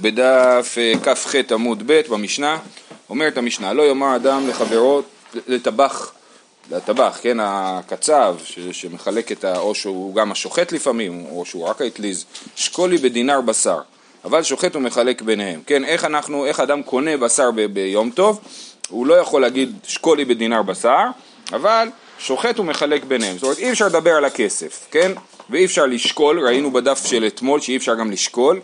בדף אה, כ"ח עמוד ב' במשנה, אומרת המשנה, לא יאמר אדם לחברו, לטבח, לטבח, כן, הקצב ש, שמחלק את ה... או שהוא גם השוחט לפעמים, או שהוא רק האטליז, שקולי בדינר בשר, אבל שוחט ומחלק ביניהם, כן, איך אנחנו, איך אדם קונה בשר ב, ביום טוב, הוא לא יכול להגיד שקולי בדינר בשר, אבל שוחט ומחלק ביניהם, זאת אומרת אי אפשר לדבר על הכסף, כן, ואי אפשר לשקול, ראינו בדף של אתמול שאי אפשר גם לשקול,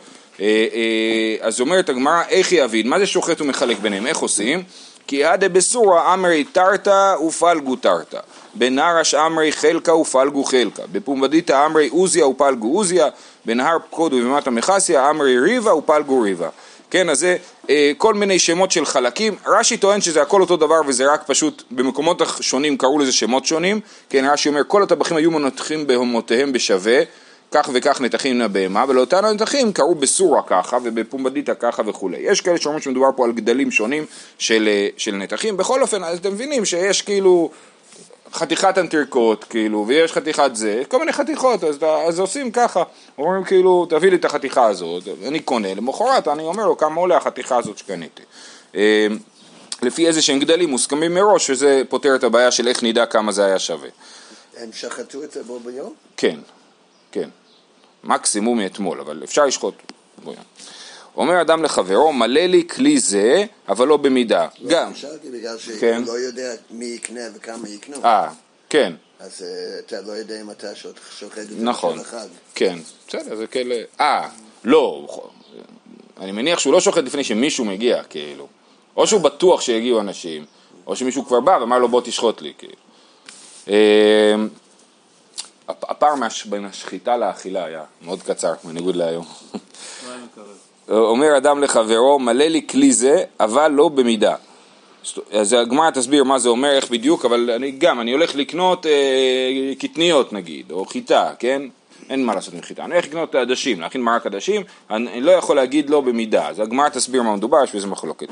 אז אומרת הגמרא, איך יבין? מה זה שוחט ומחלק ביניהם? איך עושים? כי עדה בסורה אמרי תרתא ופלגו תרתא, בנרש אמרי חלקה ופלגו חלקה, בפומבדיתא אמרי עוזיה ופלגו עוזיה, בנהר פקוד ובמטה מכסיה אמרי ריבה ופלגו ריבה. כן, אז זה אה, כל מיני שמות של חלקים. רש"י טוען שזה הכל אותו דבר וזה רק פשוט במקומות שונים קראו לזה שמות שונים. כן, רש"י אומר כל הטבחים היו מנתחים בהומותיהם בשווה. כך וכך נתחים לבהמה, ולאותן הנתחים קראו בסורה ככה ובפומבדיתא ככה וכולי. יש כאלה שאומרים שמדובר פה על גדלים שונים של, אה, של נתחים, בכל אופן, אתם מבינים שיש כאילו חתיכת אנטרקוט, כאילו, ויש חתיכת זה, כל מיני חתיכות, אז, אז עושים ככה, אומרים כאילו, תביא לי את החתיכה הזאת, אני קונה, למחרת אני אומר לו כמה עולה החתיכה הזאת שקניתי. אה, לפי איזה שהם גדלים מוסכמים מראש, וזה פותר את הבעיה של איך נדע כמה זה היה שווה. הם שחטו את זה בו ביום? כן. כן, מקסימום מאתמול, אבל אפשר לשחוט. אומר אדם לחברו, מלא לי כלי זה, אבל לא במידה. לא, גם. שאלתי בגלל שהוא כן. לא יודע מי יקנה וכמה יקנו. אה, כן, אז אה, אתה לא יודע אם אתה שוחט את זה נכון. בשביל אחד. כן, בסדר, זה כאלה... אה, לא, אני מניח שהוא לא שוחט לפני שמישהו מגיע, כאילו. או שהוא בטוח שיגיעו אנשים, או שמישהו כבר בא ואמר לו בוא תשחוט לי, כאילו. הפ- הפער בין השחיטה לאכילה היה מאוד קצר, בניגוד להיום. אומר אדם לחברו, מלא לי כלי זה, אבל לא במידה. אז הגמרא תסביר מה זה אומר, איך בדיוק, אבל אני גם, אני הולך לקנות אה, קטניות נגיד, או חיטה, כן? אין מה לעשות עם חיטה. אני הולך לקנות עדשים, להכין מרק עדשים, אני, אני לא יכול להגיד לא במידה. אז הגמרא תסביר מה מדובר, יש בזה מחלוקת.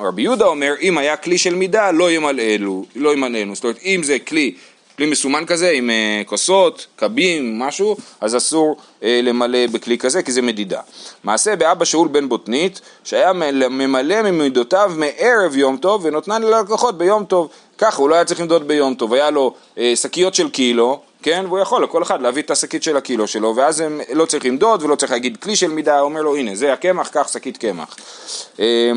רבי יהודה אומר, אם היה כלי של מידה, לא ימלאנו, לא ימלאנו. זאת אומרת, אם זה כלי כלי מסומן כזה עם אה, כוסות, קבים, משהו, אז אסור אה, למלא בכלי כזה כי זה מדידה. מעשה באבא שאול בן בוטנית, שהיה מל- ממלא ממידותיו מערב יום טוב ונותנן ללקוחות ביום טוב. ככה, הוא לא היה צריך למדוד ביום טוב, היה לו אה, שקיות של קילו, כן, והוא יכול לכל אחד להביא את השקית של הקילו שלו, ואז הם לא צריך למדוד ולא צריך להגיד כלי של מידה, הוא אומר לו הנה זה הקמח, קח שקית קמח. אה,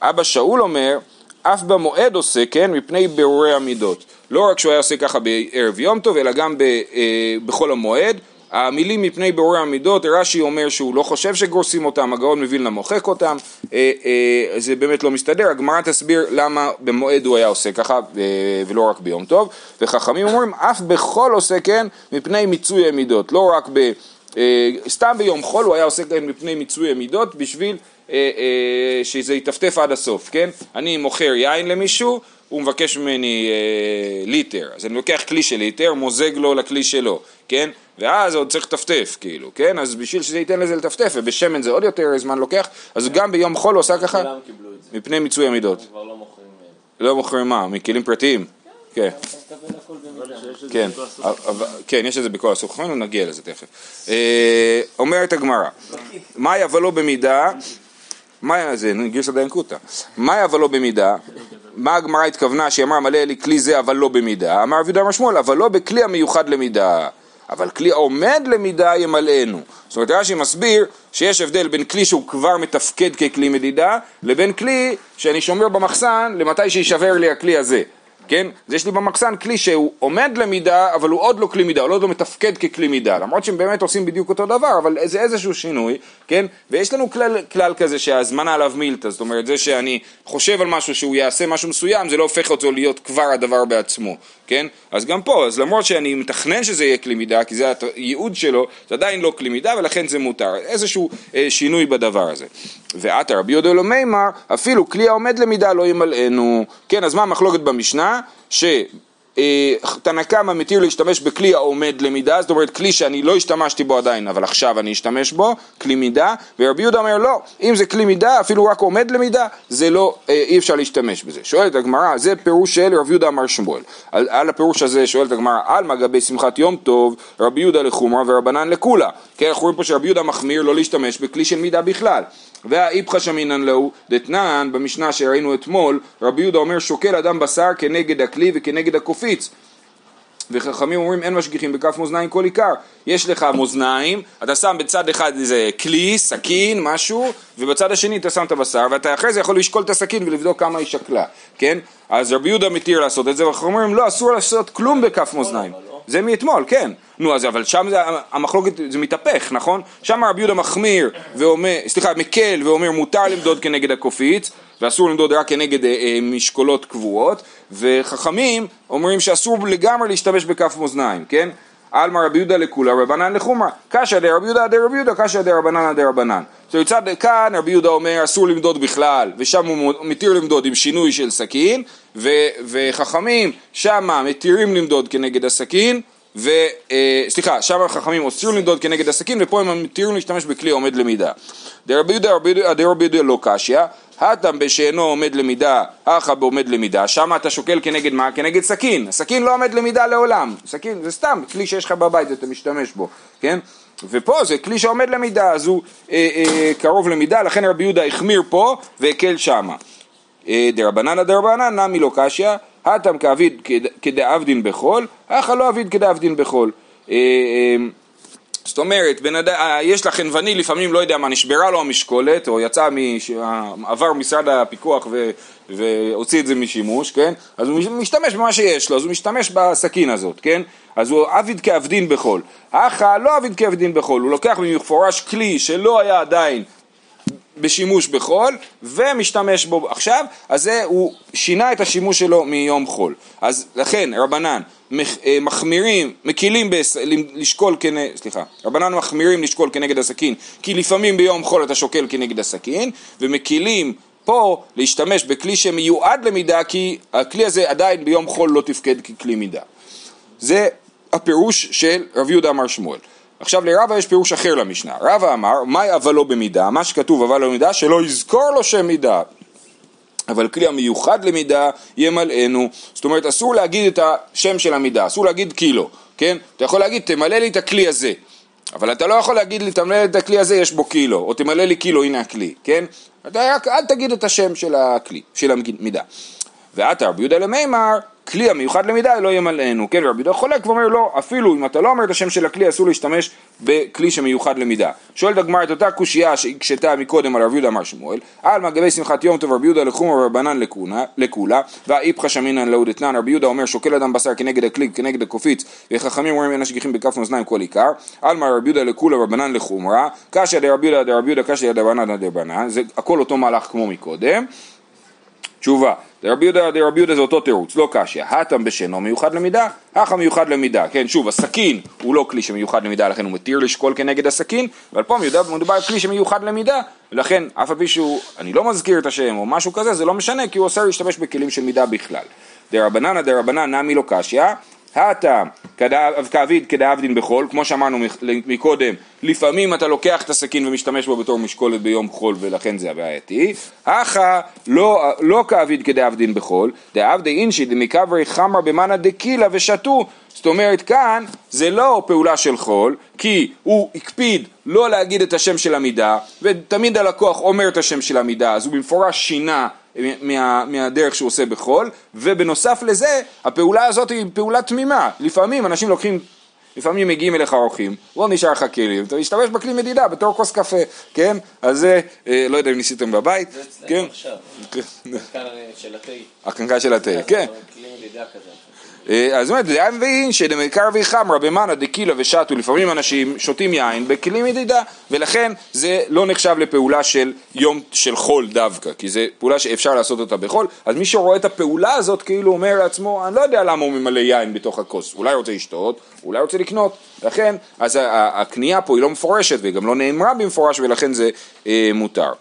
אבא שאול אומר, אף במועד עושה כן מפני בירורי המידות. לא רק שהוא היה עושה ככה בערב יום טוב, אלא גם ב, אה, בחול המועד. המילים מפני בירורי המידות, רש"י אומר שהוא לא חושב שגורסים אותם, הגאון מווילנה מוחק אותם, אה, אה, זה באמת לא מסתדר, הגמרא תסביר למה במועד הוא היה עושה ככה אה, ולא רק ביום טוב, וחכמים אומרים אף בחול עושה כן מפני מיצוי המידות, לא רק ב... אה, סתם ביום חול הוא היה עושה כן מפני מיצוי המידות בשביל שזה יטפטף עד הסוף, כן? אני מוכר יין למישהו, הוא מבקש ממני אה, ליטר, אז אני לוקח כלי של ליטר, מוזג לו לכלי שלו, כן? ואז עוד צריך לטפטף, כאילו, כן? אז בשביל שזה ייתן לזה לטפטף, ובשמן זה עוד יותר זמן לוקח, אז גם ביום חול הוא עושה ככה, מפני מיצוי המידות. לא מוכרים אה, לא מוכרים מה? מכלים פרטיים? כן. הכל במידה. כן, כן, יש את זה בכל חכמים, נגיע לזה תכף. אה, אומרת הגמרא, מאי אבל לא במידה, מאי זה? גרסא דיינקותא, מאי אבל לא במידה, מה הגמרא התכוונה שהיא אמרה מלא לי כלי זה אבל לא במידה, אמר רבי אמר שמואל אבל לא בכלי המיוחד למידה, אבל כלי העומד למידה ימלאנו. זאת אומרת רש"י מסביר שיש הבדל בין כלי שהוא כבר מתפקד ככלי מדידה, לבין כלי שאני שומר במחסן למתי שישבר לי הכלי הזה. כן? אז יש לי במחסן כלי שהוא עומד למידה, אבל הוא עוד לא כלי מידה, הוא עוד לא מתפקד ככלי מידה, למרות שהם באמת עושים בדיוק אותו דבר, אבל זה איזשהו שינוי, כן? ויש לנו כלל, כלל כזה שהזמנה עליו מילתא, זאת אומרת, זה שאני חושב על משהו שהוא יעשה משהו מסוים, זה לא הופך אותו להיות כבר הדבר בעצמו, כן? אז גם פה, אז למרות שאני מתכנן שזה יהיה כלי מידה, כי זה הייעוד שלו, זה עדיין לא כלי מידה, ולכן זה מותר, איזשהו אה, שינוי בדבר הזה. ועתה רבי יהודה לא מימר, אפילו כלי העומד למידה לא ימלאנו. כן, אז מה המחלוקת במשנה? שתנא קמא מתיר להשתמש בכלי העומד למידה, זאת אומרת כלי שאני לא השתמשתי בו עדיין, אבל עכשיו אני אשתמש בו, כלי מידה, ורבי יהודה אומר לא, אם זה כלי מידה, אפילו רק עומד למידה, זה לא, אה, אי אפשר להשתמש בזה. שואלת הגמרא, זה פירוש של רבי יהודה אמר שמואל. על, על הפירוש הזה שואלת הגמרא, עלמא גבי שמחת יום טוב, רבי יהודה לחומרה ורבנן לקולה. כן, אנחנו רואים פה שרבי יהודה מחמיר לא להשתמש בכלי של מידה בכלל. והאיפכא שמינן להו דתנן במשנה שראינו אתמול רבי יהודה אומר שוקל אדם בשר כנגד הכלי וכנגד הקופיץ. וחכמים אומרים אין משגיחים בכף מאזניים כל עיקר. יש לך מאזניים, אתה שם בצד אחד איזה כלי, סכין, משהו ובצד השני אתה שם את הבשר ואתה אחרי זה יכול לשקול את הסכין ולבדוק כמה היא שקלה, כן? אז רבי יהודה מתיר לעשות את זה וחכמים אומרים לא אסור לעשות כלום בכף מאזניים זה מאתמול, כן. נו, אז אבל שם זה, המחלוקת, זה מתהפך, נכון? שם רבי יהודה מחמיר ואומר, סליחה, מקל ואומר מותר למדוד כנגד הקופיץ ואסור למדוד רק כנגד אה, אה, משקולות קבועות וחכמים אומרים שאסור לגמרי להשתמש בכף מאזניים, כן? עלמא רבי יהודה לכולה רבנן לחומרא. קשיא דרבי יהודה דרבי יהודה קשיא דרבנן דרבנן זאת אומרת כאן רבי יהודה אומר אסור למדוד בכלל ושם הוא מתיר למדוד עם שינוי של סכין ו- וחכמים שמה מתירים למדוד כנגד הסכין ו... אה, סליחה, שם החכמים אוסרים למדוד כנגד הסכין ופה הם מתירים להשתמש בכלי עומד למידה. דרבי יהודה דרבי יהודה לא קשיא הטם בשאינו עומד למידה, הכא בעומד למידה, שם אתה שוקל כנגד מה? כנגד סכין. הסכין לא עומד למידה לעולם. סכין זה סתם כלי שיש לך בבית ואתה משתמש בו, כן? ופה זה כלי שעומד למידה, אז הוא אה, אה, קרוב למידה, לכן רבי יהודה החמיר פה והקל שמה. אה, דרבנן דרבנן נמי לא קשיא, הטם כאביד כדאבדין בחול, הכא לא אביד כדאבדין בחול. אה, אה, זאת אומרת, אדם, אה, יש לחנווני לפעמים, לא יודע מה, נשברה לו המשקולת, או יצא, מש, עבר משרד הפיקוח ו, והוציא את זה משימוש, כן? אז הוא משתמש במה שיש לו, אז הוא משתמש בסכין הזאת, כן? אז הוא עביד כעבדין בחול. אחא לא עביד כעבדין בחול, הוא לוקח במפורש כלי שלא היה עדיין בשימוש בחול ומשתמש בו עכשיו, אז זה הוא שינה את השימוש שלו מיום חול. אז לכן רבנן אה, מחמירים, מקילים בס... לשקול כנגד, סליחה, רבנן מחמירים לשקול כנגד הסכין כי לפעמים ביום חול אתה שוקל כנגד הסכין ומקילים פה להשתמש בכלי שמיועד למידה כי הכלי הזה עדיין ביום חול לא תפקד ככלי מידה. זה הפירוש של רב יהודה אמר שמואל. עכשיו לרבה יש פירוש אחר למשנה. רבה אמר, מהי אבל לא במידה? מה שכתוב אבל לא במידה, שלא יזכור לו שם מידה. אבל כלי המיוחד למידה ימלאנו. זאת אומרת, אסור להגיד את השם של המידה, אסור להגיד קילו, כן? אתה יכול להגיד, תמלא לי את הכלי הזה. אבל אתה לא יכול להגיד לי, תמלא לי את הכלי הזה, יש בו קילו, או תמלא לי קילו, הנה הכלי, כן? אתה רק, אל תגיד את השם של הכלי, של המידה. ועתה רבי יהודה למימר, כלי המיוחד למידה לא ימלאנו, כן, רבי יהודה חולק ואומר לא, אפילו אם אתה לא אומר את השם של הכלי אסור להשתמש בכלי שמיוחד למידה. שואלת הגמרא את אותה קושייה שהקשתה מקודם על רבי יהודה אמר שמואל, על מגבי שמחת יום טוב רבי יהודה לחום ורבנן לקולה, והאיפכא שמינן לאוד אתנן, רבי יהודה אומר שוקל אדם בשר כנגד הכלי כנגד הקופיץ, וחכמים אומרים אין השגיחים בכף מאזניים כל עיקר, עלמא רבי יהודה לקולה ורבנן לחומרה, קשיא דרבי יהודה דרבי יהודה קשיא דרבנן דרבנן, זה הכל אותו מהלך כמו מקודם. תשובה, דרבי יהודה דרבי יהודה זה אותו תירוץ, לא קשיא, הטם בשנו מיוחד למידה, הכא מיוחד למידה, כן שוב הסכין הוא לא כלי שמיוחד למידה לכן הוא מתיר לשקול כנגד הסכין, אבל פה מדובר על כלי שמיוחד למידה, ולכן אף על פי שהוא, אני לא מזכיר את השם או משהו כזה, זה לא משנה כי הוא אוסר להשתמש בכלים של מידה בכלל. דרבננה דרבנן נמי לא קשיא הטעם כאביד כדאבדין בחול, כמו שאמרנו מקודם, לפעמים אתה לוקח את הסכין ומשתמש בו בתור משקולת ביום חול ולכן זה הבעייתי, הכא לא, לא כאביד כדאבדין בחול, דאבדי אינשי דמקברי חמר במאנה דקילה ושתו, זאת אומרת כאן זה לא פעולה של חול, כי הוא הקפיד לא להגיד את השם של המידה, ותמיד הלקוח אומר את השם של המידה, אז הוא במפורש שינה מה, מהדרך שהוא עושה בחול, ובנוסף לזה, הפעולה הזאת היא פעולה תמימה. לפעמים אנשים לוקחים, לפעמים מגיעים אליך אורחים, לא נשאר לך כלים, אתה משתמש בכלי מדידה בתור כוס קפה, כן? אז זה, אה, לא יודע אם ניסיתם בבית, זה אצלנו כן? עכשיו. הקנקן של התה. הקנקן של התה, כן. כלי מדידה כזה. אה, אז אומרת, דעה מבין שדמקר וחמרא במאנה דקילה ושתו, לפעמים אנשים שותים יין בכלים מדידה, ולכן זה לא נחשב לפעולה של יום של חול דווקא, כי זו פעולה שאפשר לעשות אותה בחול, אז מי שרואה את הפעולה הזאת כאילו אומר לעצמו, אני לא יודע למה הוא ממלא יין בתוך הכוס, אולי רוצה לשתות, אולי רוצה לקנות, לכן, אז הקנייה פה היא לא מפורשת וגם לא נאמרה במפורש ולכן זה אה, מותר.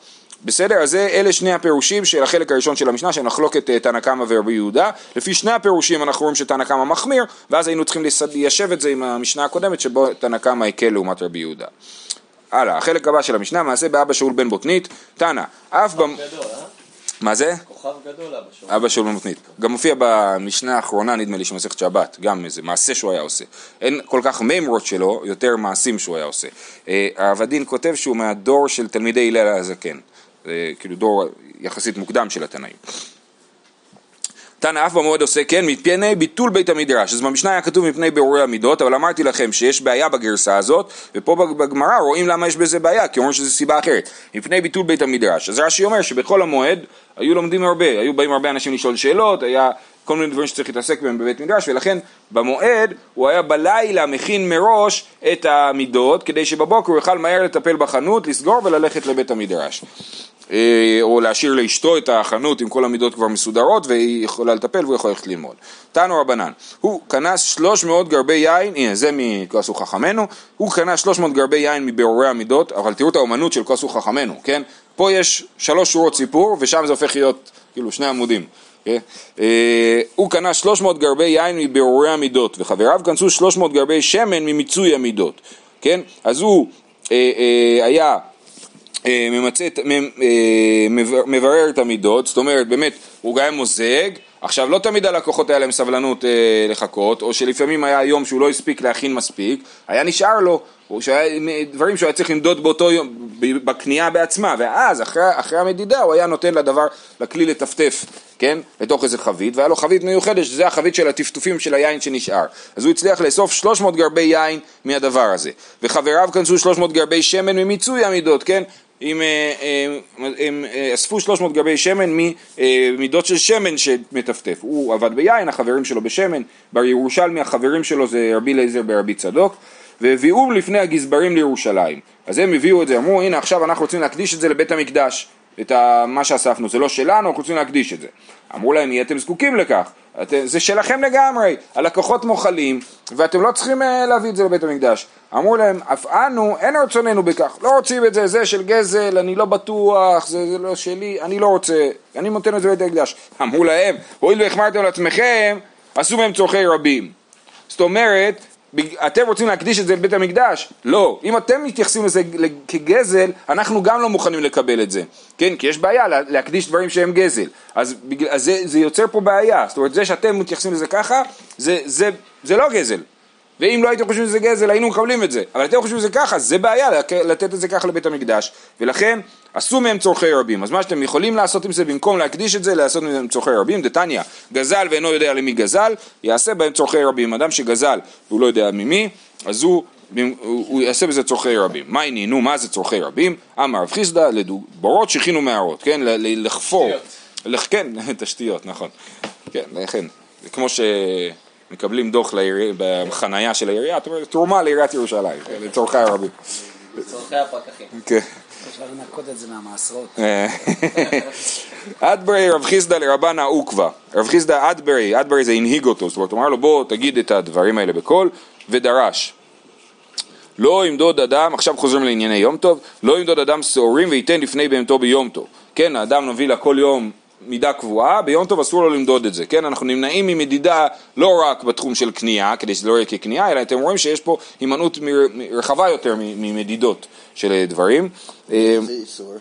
בסדר? אז זה, אלה שני הפירושים של החלק הראשון של המשנה, של מחלוקת אה, תנא קמא ורבי יהודה. לפי שני הפירושים אנחנו רואים שתנא קמא מחמיר, ואז היינו צריכים ליישב את זה עם המשנה הקודמת, שבו תנא קמא הקל לעומת רבי יהודה. הלאה, החלק הבא של המשנה, מעשה באבא שאול בן בוטנית, תנא, אף במ... אה? מה זה? כוכב גדול אבא שלו. אבא שלו במתנית. גם מופיע במשנה האחרונה, נדמה לי, של מסכת שבת, גם איזה מעשה שהוא היה עושה. אין כל כך מימרות שלו, יותר מעשים שהוא היה עושה. אה, הרב הדין כותב שהוא מהדור של תלמידי הלל הזקן. זה כאילו דור יחסית מוקדם של התנאים. תנא אף במועד עושה כן מפני ביטול בית המדרש. אז במשנה היה כתוב מפני בירורי המידות, אבל אמרתי לכם שיש בעיה בגרסה הזאת, ופה בגמרא רואים למה יש בזה בעיה, כי אומרים שזו סיבה אחרת. מפני ביטול בית המדרש. אז רש"י אומר שבכל המועד היו לומדים הרבה, היו באים הרבה אנשים לשאול שאלות, היה כל מיני דברים שצריך להתעסק בהם בבית מדרש, ולכן במועד הוא היה בלילה מכין מראש את המידות, כדי שבבוקר הוא יוכל מהר לטפל בחנות, לסגור וללכת לבית המדרש. אה, או להשאיר לאשתו את החנות עם כל המידות כבר מסודרות והיא יכולה לטפל והוא יכול ללכת ללמוד. תנו רבנן, הוא קנה 300 גרבי יין, הנה זה מכעסו חכמנו, הוא קנה 300 גרבי יין מבירורי המידות, אבל תראו את האומנות של כעסו חכמנו, כן? פה יש שלוש שורות סיפור ושם זה הופך להיות כאילו שני עמודים. כן? אה, הוא קנה 300 גרבי יין מבירורי המידות וחבריו כנסו 300 גרבי שמן ממיצוי המידות, כן? אז הוא אה, היה ממצה, אה, מברר את המידות, זאת אומרת באמת הוא גם מוזג, עכשיו לא תמיד הלקוחות היה להם סבלנות אה, לחכות, או שלפעמים היה יום שהוא לא הספיק להכין מספיק, היה נשאר לו, או שהיה דברים שהוא היה צריך למדוד באותו יום, בקנייה בעצמה, ואז אחרי, אחרי המדידה הוא היה נותן לדבר, לכלי לטפטף, כן, לתוך איזה חבית, והיה לו חבית מיוחדת, שזה החבית של הטפטופים של היין שנשאר. אז הוא הצליח לאסוף 300 גרבי יין מהדבר הזה, וחבריו כנסו 300 גרבי שמן ממיצוי המידות, כן, אם אה, אה, הם אה, אספו 300 גבי שמן ממידות של שמן שמטפטף. הוא עבד ביין, החברים שלו בשמן, בר ירושלמי החברים שלו זה רבי אליעזר ברבי צדוק, והביאו לפני הגזברים לירושלים. אז הם הביאו את זה, אמרו הנה עכשיו אנחנו רוצים להקדיש את זה לבית המקדש, את מה שאספנו, זה לא שלנו, אנחנו רוצים להקדיש את זה. אמרו להם מי אתם זקוקים לכך? את, זה שלכם לגמרי, הלקוחות מוחלים ואתם לא צריכים אה, להביא את זה לבית המקדש. אמרו להם, אף אנו אין רצוננו בכך, לא רוצים את זה, זה של גזל, אני לא בטוח, זה, זה לא שלי, אני לא רוצה, אני נותן את זה לבית המקדש. אמרו להם, הואיל והחמרתם לעצמכם, עשו מהם צורכי רבים. זאת אומרת, אתם רוצים להקדיש את זה לבית המקדש? לא. אם אתם מתייחסים לזה כגזל, אנחנו גם לא מוכנים לקבל את זה. כן? כי יש בעיה להקדיש דברים שהם גזל. אז, אז זה, זה יוצר פה בעיה. זאת אומרת, זה שאתם מתייחסים לזה ככה, זה, זה, זה לא גזל. ואם לא הייתם חושבים שזה גזל היינו מקבלים את זה, אבל אתם חושבים שזה ככה, זה בעיה לתת את זה ככה לבית המקדש, ולכן עשו מהם צורכי רבים. אז מה שאתם יכולים לעשות עם זה, במקום להקדיש את זה, לעשות מהם צורכי רבים, דתניא, גזל ואינו יודע למי גזל, יעשה בהם צורכי רבים. אדם שגזל והוא לא יודע ממי, אז הוא הוא יעשה בזה צורכי רבים. מה עניינו, מה זה צורכי רבים? אמר רב חיסדא, בורות שכינו מערות, כן, לחפור. תשתיות. כן, תשתיות, נכון. כן, לכן, כמו ש... מקבלים דוח בחנייה של העירייה, אומרת, תרומה לעיריית ירושלים, לצורכי הרבים. לצורכי הפקחים. כן. אפשר לנקות את זה מהמעשרות. אה. אדברי רב חיסדא לרבנה עוקבא. רב חיסדא אדברי, אדברי זה הנהיג אותו, זאת אומרת, הוא אמר לו בוא תגיד את הדברים האלה בקול, ודרש. לא ימדוד אדם, עכשיו חוזרים לענייני יום טוב, לא ימדוד אדם שעורים וייתן לפני בהמתו ביום טוב. כן, האדם מביא לה כל יום מידה קבועה, ביום טוב אסור לו למדוד את זה, כן? אנחנו נמנעים ממדידה לא רק בתחום של קנייה, כדי שזה לא יהיה כקנייה, אלא אתם רואים שיש פה הימנעות רחבה יותר ממדידות של דברים. איזה איסור?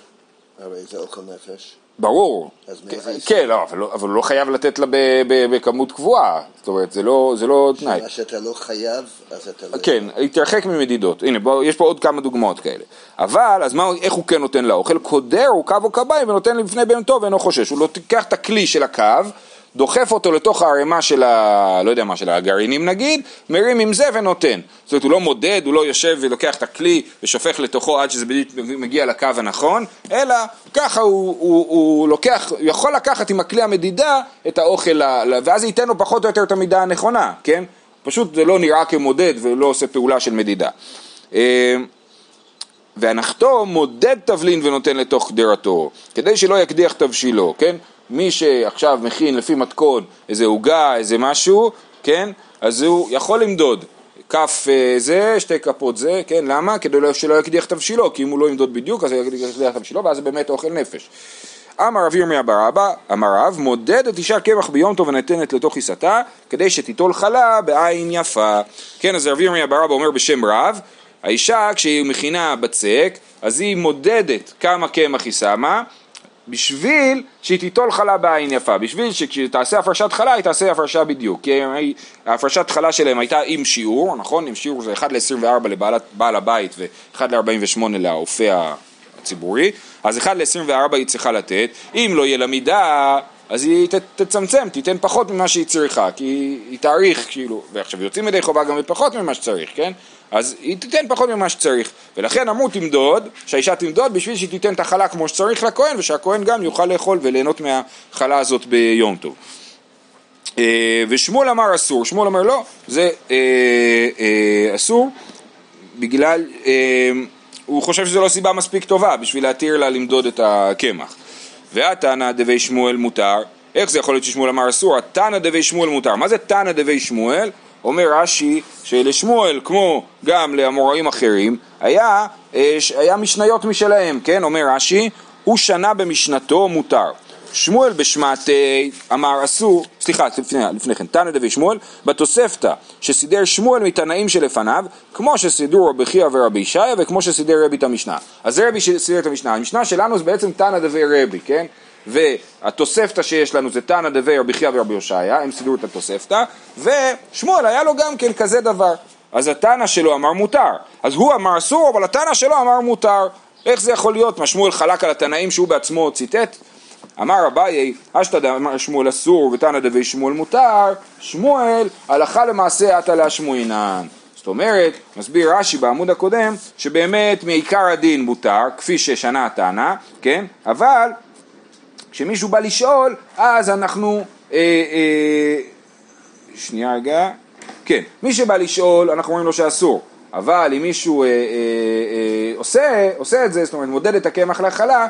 הרי זה אוכל נפש. ברור. אז מאיזה איסור? כן, לא, אבל, לא, אבל לא חייב לתת לה ב, ב, בכמות קבועה, זאת אומרת, זה לא, זה לא תנאי. מה שאתה לא חייב, אז אתה לא... כן, להתרחק ממדידות. הנה, בוא, יש פה עוד כמה דוגמאות כאלה. אבל, אז מה, איך הוא כן נותן לאוכל? קודר הוא קו או קביים ונותן לפני בהמתו ואינו חושש. הוא לא תיקח את הכלי של הקו, דוחף אותו לתוך הערימה של ה... לא יודע מה, של הגרעינים נגיד, מרים עם זה ונותן. זאת אומרת, הוא לא מודד, הוא לא יושב ולוקח את הכלי ושופך לתוכו עד שזה בדיוק מגיע לקו הנכון, אלא ככה הוא, הוא, הוא לוקח, הוא יכול לקחת עם הכלי המדידה את האוכל, ואז ייתן לו פחות או יותר את המידה הנכונה, כן? פשוט זה לא נראה כמודד ולא עושה פעולה של מדידה. אה, והנחתו מודד תבלין ונותן לתוך קדרתו, כדי שלא יקדיח תבשילו, כן? מי שעכשיו מכין לפי מתכון איזה עוגה, איזה משהו, כן? אז הוא יכול למדוד כף אה, זה, שתי כפות זה, כן? למה? כדי לא- שלא יקדיח תבשילו, כי אם הוא לא ימדוד בדיוק אז הוא יקדיח תבשילו ואז זה באמת אוכל נפש. אמר רב ירמיה בר אבא, אמר רב, מודדת אישה קמח ביום טוב ונתנת לתוך עיסתה, כדי שתיטול חלה בעין יפה. כן, אז רב ירמיה בר אבא אומר בשם רב, האישה כשהיא מכינה בצק, אז היא מודדת כמה קמח היא שמה, בשביל שהיא תיטול חלה בעין יפה, בשביל שכשתעשה הפרשת חלה היא תעשה הפרשה בדיוק, כי הפרשת חלה שלהם הייתה עם שיעור, נכון? עם שיעור זה 1 ל-24 לבעל הבית ו-1 ל-48 לאופה הציבורי, אז 1 ל-24 היא צריכה לתת, אם לא יהיה לה מידה אז היא ת, תצמצם, תיתן פחות ממה שהיא צריכה, כי היא, היא תאריך, כאילו, ועכשיו יוצאים ידי חובה גם בפחות ממה שצריך, כן? אז היא תיתן פחות ממה שצריך, ולכן אמרו תמדוד, שהאישה תמדוד בשביל שהיא תיתן את החלה כמו שצריך לכהן, ושהכהן גם יוכל לאכול וליהנות מהחלה הזאת ביום טוב. אה, ושמואל אמר אסור, שמואל אמר לא, זה אה, אה, אסור, בגלל, הוא חושב שזו לא סיבה מספיק טובה בשביל להתיר לה למדוד את הקמח. והתנא דבי שמואל מותר, איך זה יכול להיות ששמואל אמר אסור? התנא דבי שמואל מותר. מה זה תנא דבי שמואל? אומר רש"י שלשמואל כמו גם לאמוראים אחרים היה, אה, היה משניות משלהם, כן? אומר רש"י הוא שנה במשנתו מותר. שמואל בשמעתי אמר אסור, סליחה, לפני, לפני כן, תנא דבי שמואל, בתוספתא שסידר שמואל מתנאים שלפניו, כמו שסידרו רבי חייא ורבי ישעיה וכמו שסידר רבי את המשנה. אז זה רבי שסידר את המשנה. המשנה שלנו זה בעצם תנא דבי רבי, כן? והתוספתא שיש לנו זה תנא דבי רבי חייא ורבי ישעיה, הם סידרו את התוספתא, ושמואל היה לו גם כן כזה דבר. אז התנא שלו אמר מותר, אז הוא אמר אסור, אבל התנא שלו אמר מותר. איך זה יכול להיות? מה שמואל חלק על התנאים שהוא בעצמו ציטט? אמר אביי, אשתא דאמר שמואל אסור ותנא דבי שמואל מותר, שמואל הלכה למעשה עתה להשמועינן. זאת אומרת, מסביר רש"י בעמוד הקודם, שבאמת מעיקר הדין מותר, כפי ששנה התנא, כן? אבל כשמישהו בא לשאול, אז אנחנו... אה, אה, שנייה רגע, כן, מי שבא לשאול, אנחנו אומרים לו שאסור. אבל אם מישהו אה, אה, אה, עושה, עושה את זה, זאת אומרת מודד את הקמח להכלה,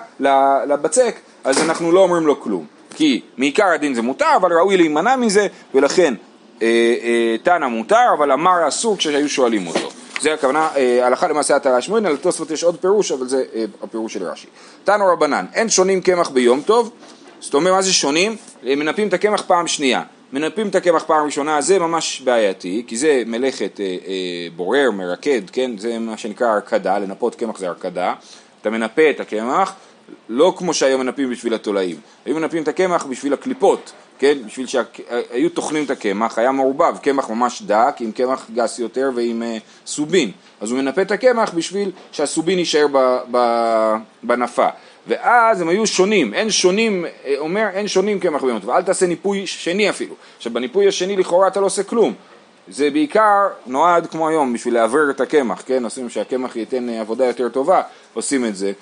לבצק, אז אנחנו לא אומרים לו כלום. כי מעיקר הדין זה מותר, אבל ראוי להימנע מזה, ולכן אה, אה, תנא מותר, אבל אמר אסור כשהיו שואלים אותו. זה הכוונה, אה, הלכה למעשה התרה שמואל, לתוספות יש עוד פירוש, אבל זה אה, הפירוש של רש"י. תנו רבנן, אין שונים קמח ביום טוב, זאת אומרת מה זה שונים? מנפים את הקמח פעם שנייה. מנפים את הקמח פעם ראשונה, זה ממש בעייתי, כי זה מלאכת אה, אה, בורר, מרקד, כן? זה מה שנקרא הרכדה, לנפות קמח זה הרכדה. אתה מנפה את הקמח, לא כמו שהיום מנפים בשביל התולעים, היו מנפים את הקמח בשביל הקליפות, כן? בשביל שהיו טוחנים את הקמח, היה מעורבב, קמח ממש דק, עם קמח גס יותר ועם uh, סובין. אז הוא מנפה את הקמח בשביל שהסובין יישאר ב, ב, בנפה. ואז הם היו שונים, אין שונים, אה, אומר אין שונים קמח ביום טוב, אל תעשה ניפוי שני אפילו. עכשיו בניפוי השני לכאורה אתה לא עושה כלום. זה בעיקר נועד כמו היום בשביל לעבר את הקמח, כן? עושים שהקמח ייתן אה, עבודה יותר טובה, עושים את זה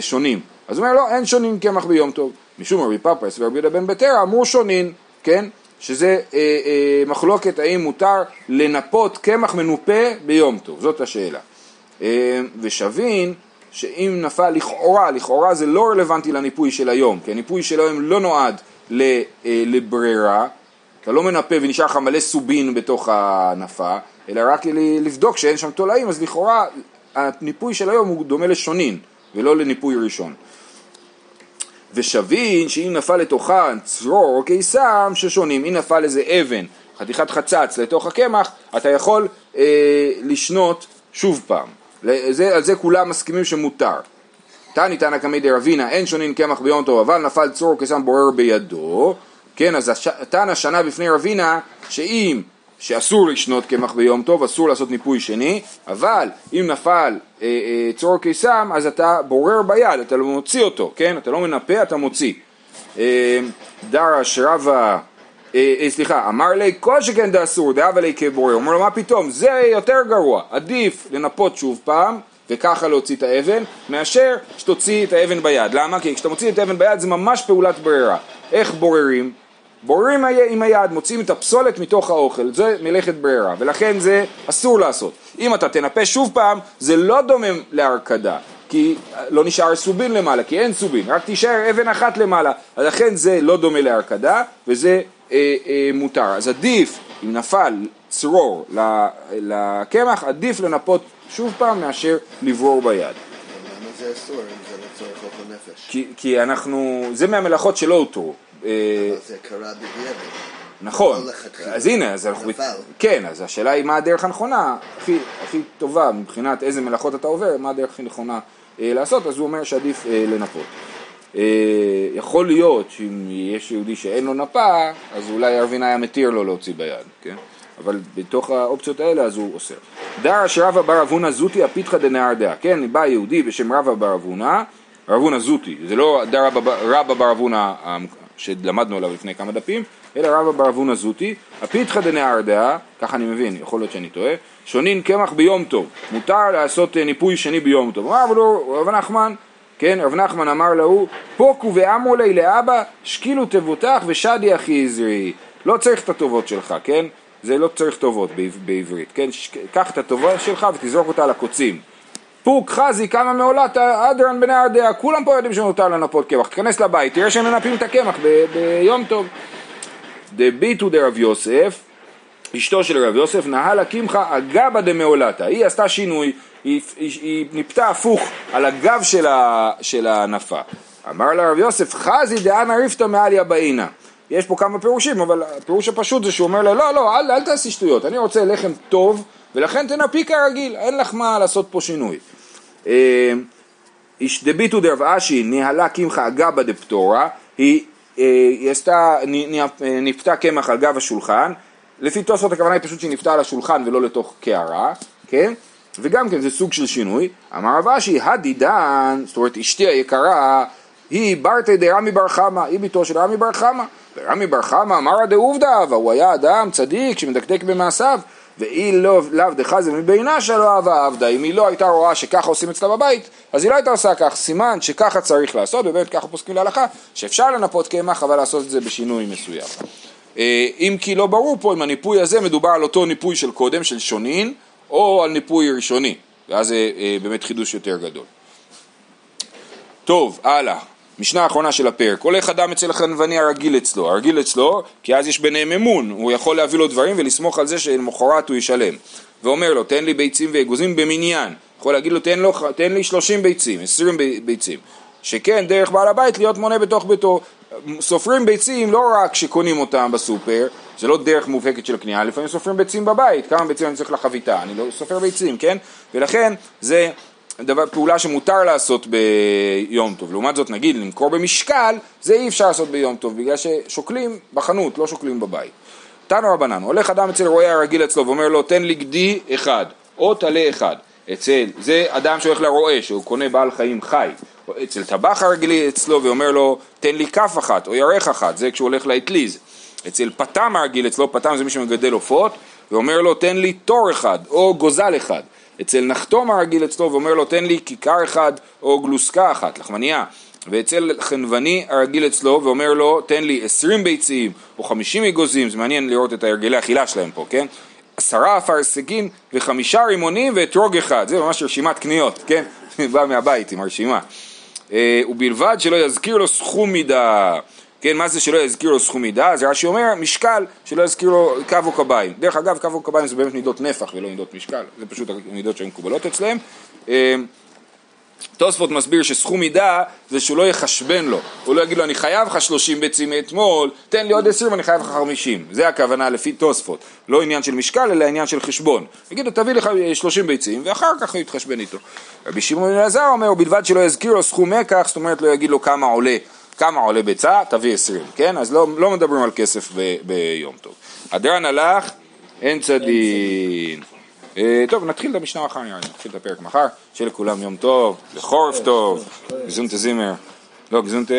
שונים. אז הוא אומר לא, אין שונים קמח ביום טוב. משום רבי פפס ורבי יהודה בן בטרה אמרו שונים, כן? שזה אה, אה, מחלוקת האם מותר לנפות קמח מנופה ביום טוב, זאת השאלה. אה, ושבין שאם נפל לכאורה, לכאורה זה לא רלוונטי לניפוי של היום, כי הניפוי של היום לא נועד אה, לברירה, אתה לא מנפה ונשאר לך מלא סובין בתוך הנפה, אלא רק לבדוק שאין שם תולעים, אז לכאורה הניפוי של היום הוא דומה לשונין, ולא לניפוי ראשון. ושבין שאם נפל לתוכה צרור או קיסם ששונים, אם נפל איזה אבן, חתיכת חצץ לתוך הקמח, אתה יכול אה, לשנות שוב פעם. זה, על זה כולם מסכימים שמותר. תני תנא קמי דרבינה אין שונין קמח ביום טוב אבל נפל צרור או קיסם בורר בידו כן אז תנא שנה בפני רבינה שאם שאסור לשנות קמח ביום טוב, אסור לעשות ניפוי שני, אבל אם נפל אה, אה, צרור קיסם, אז אתה בורר ביד, אתה לא מוציא אותו, כן? אתה לא מנפה, אתה מוציא. אה, דרש רבה, אה, אה, סליחה, אמר לי כל שכן דאסור, דאבה לי כבורר, אומר לו מה פתאום, זה יותר גרוע, עדיף לנפות שוב פעם, וככה להוציא את האבן, מאשר שתוציא את האבן ביד. למה? כי כשאתה מוציא את האבן ביד זה ממש פעולת ברירה. איך בוררים? בוררים עם היד, מוציאים את הפסולת מתוך האוכל, זה מלאכת ברירה, ולכן זה אסור לעשות. אם אתה תנפה שוב פעם, זה לא דומם להרקדה, כי לא נשאר סובין למעלה, כי אין סובין, רק תישאר אבן אחת למעלה, אז לכן זה לא דומה להרקדה, וזה אה, אה, מותר. אז עדיף, אם נפל צרור לקמח, עדיף לנפות שוב פעם מאשר לברור ביד. למה זה אסור אם זה לצורך אוכל נפש? כי, כי אנחנו, זה מהמלאכות שלא הותרו. אה, זה קרה בדיעבד. נכון, אז הנה, אז אנחנו, כן, אז השאלה היא מה הדרך הנכונה, הכי, הכי טובה מבחינת איזה מלאכות אתה עובר, מה הדרך הכי נכונה אה, לעשות, אז הוא אומר שעדיף אה, לנפות. אה, יכול להיות שאם יש יהודי שאין לו נפה, אז אולי ארבין היה מתיר לו להוציא ביד, כן? אבל בתוך האופציות האלה אז הוא אוסר. דרא שרבא בר אבונה זוטי הפיתחא דנהר דעה, כן? בא יהודי בשם רבא בר אבונה, רב אבונה זוטי, זה לא רבא בר אבונה שלמדנו עליו לפני כמה דפים, אלא רבא בר אבונה זוטי, הפיתחא דנהר דעה, ככה אני מבין, יכול להיות שאני טועה, שונין קמח ביום טוב, מותר לעשות אה, ניפוי שני ביום טוב. אמר לו רב נחמן, כן, רב נחמן אמר להוא, פוקו ואמרו לי לאבא, שקילו תבותך ושדי אחי עזרי. לא צריך את הטובות שלך, כן? זה לא צריך טובות בעב- בעברית, כן? קח את הטובה שלך ותזרוק אותה על הקוצים. פוק חזי כמה מעולת אדרן בני ארדיה, כולם פה יודעים שמותר לנפות קמח, תיכנס לבית, תראה שהם מנפים את הקמח ביום טוב. דביטו דרב יוסף, אשתו של רב יוסף, נהלה קמחא אגבא דמעולתא, היא עשתה שינוי, היא, היא, היא ניפתה הפוך על הגב של, ה, של הנפה. אמר לה רב יוסף, חזי דאנא ריפתא מעליא באינה. יש פה כמה פירושים, אבל הפירוש הפשוט זה שהוא אומר לה, לא, לא, אל, אל תעשי שטויות, אני רוצה לחם טוב, ולכן תנפי כרגיל, אין לך מה לעשות פה שינוי. אה, איש דביטו דרב אשי ניהלה קמחא אגבא דפטורה, היא, אה, עשתה, נפתה קמח על גב השולחן, לפי תוספות הכוונה היא פשוט שהיא נפתה על השולחן ולא לתוך קערה, כן? וגם כן זה סוג של שינוי. אמר רב אשי, הדידן, זאת אומרת אשתי היקרה, היא ברתא דרמי בר חמא, היא בתו של רמי בר חמא. ורמי בר חמא אמרא דעובדא, והוא היה אדם צדיק שמדקדק במעשיו, ואי לא לאו דחזה מבינה שלא אהבה עבדה, אם היא לא הייתה רואה שככה עושים אצלה בבית, אז היא לא הייתה עושה כך, סימן שככה צריך לעשות, ובאמת ככה פוסקים להלכה, שאפשר לנפות קמח, אבל לעשות את זה בשינוי מסוים. אה, אם כי לא ברור פה אם הניפוי הזה מדובר על אותו ניפוי של קודם, של שונין, או על ניפוי ראשוני, ואז זה אה, באמת חידוש יותר גדול. טוב, הלאה. משנה האחרונה של הפרק. הולך אדם אצל החנווני הרגיל אצלו, הרגיל אצלו, כי אז יש ביניהם אמון, הוא יכול להביא לו דברים ולסמוך על זה שלמחרת הוא ישלם. ואומר לו, תן לי ביצים ואגוזים במניין. יכול להגיד לו, תן, לו, תן לי 30 ביצים, 20 ב- ביצים. שכן, דרך בעל הבית להיות מונה בתוך ביתו. סופרים ביצים לא רק שקונים אותם בסופר, זה לא דרך מובהקת של קנייה, לפעמים סופרים ביצים בבית, כמה ביצים אני צריך לחביתה, אני לא סופר ביצים, כן? ולכן זה דבר, פעולה שמותר לעשות ביום טוב. לעומת זאת, נגיד, למכור במשקל, זה אי אפשר לעשות ביום טוב, בגלל ששוקלים בחנות, לא שוקלים בבית. תנו רבנן, הולך אדם אצל רועה הרגיל אצלו ואומר לו, תן לי גדי אחד, או טלה אחד. אצל, זה אדם שהולך לרועה, שהוא קונה בעל חיים חי. אצל טבח הרגילי אצלו ואומר לו, תן לי כף אחת, או ירך אחת, זה כשהוא הולך לאטליז. אצל פתם הרגיל אצלו, פתם זה מי שמגדל עופות, ואומר לו, תן לי תור אחד, או גוזל אחד. אצל נחתום הרגיל אצלו ואומר לו תן לי כיכר אחד או גלוסקה אחת, לחמניה. ואצל חנווני הרגיל אצלו ואומר לו תן לי עשרים ביצים או חמישים אגוזים, זה מעניין לראות את הרגלי אכילה שלהם פה, כן? עשרה אפרסקים וחמישה רימונים ואתרוג אחד, זה ממש רשימת קניות, כן? בא מהבית עם הרשימה. אה, ובלבד שלא יזכיר לו סכום מידה. כן, מה זה שלא יזכיר לו סכום מידה? אז רש"י אומר, משקל, שלא יזכיר לו קו או קביים. דרך אגב, קו או קביים זה באמת מידות נפח ולא מידות משקל, זה פשוט המידות שהן מקובלות אצלם. אה, תוספות מסביר שסכום מידה זה שהוא לא יחשבן לו, הוא לא יגיד לו אני חייב לך 30 ביצים מאתמול, תן לי עוד 20 אני חייב לך 50, זה הכוונה לפי תוספות, לא עניין של משקל אלא עניין של חשבון, יגיד לו תביא לך 30 ביצים ואחר כך הוא יתחשבן איתו. רבי שמעון אלעזר אומר ובלבד שלא יזכיר לו סכום מקח, זאת אומרת לא יגיד לו כמה עולה, כמה עולה ביצה, תביא 20, כן? אז לא, לא מדברים על כסף ב, ביום טוב. הדרן הלך, אין צדין. אה, טוב, נתחיל את המשנה מחר נתחיל את הפרק מחר, שיהיה לכולם יום טוב, לחורף טוב, גזונטה זימר, לא גזונטה,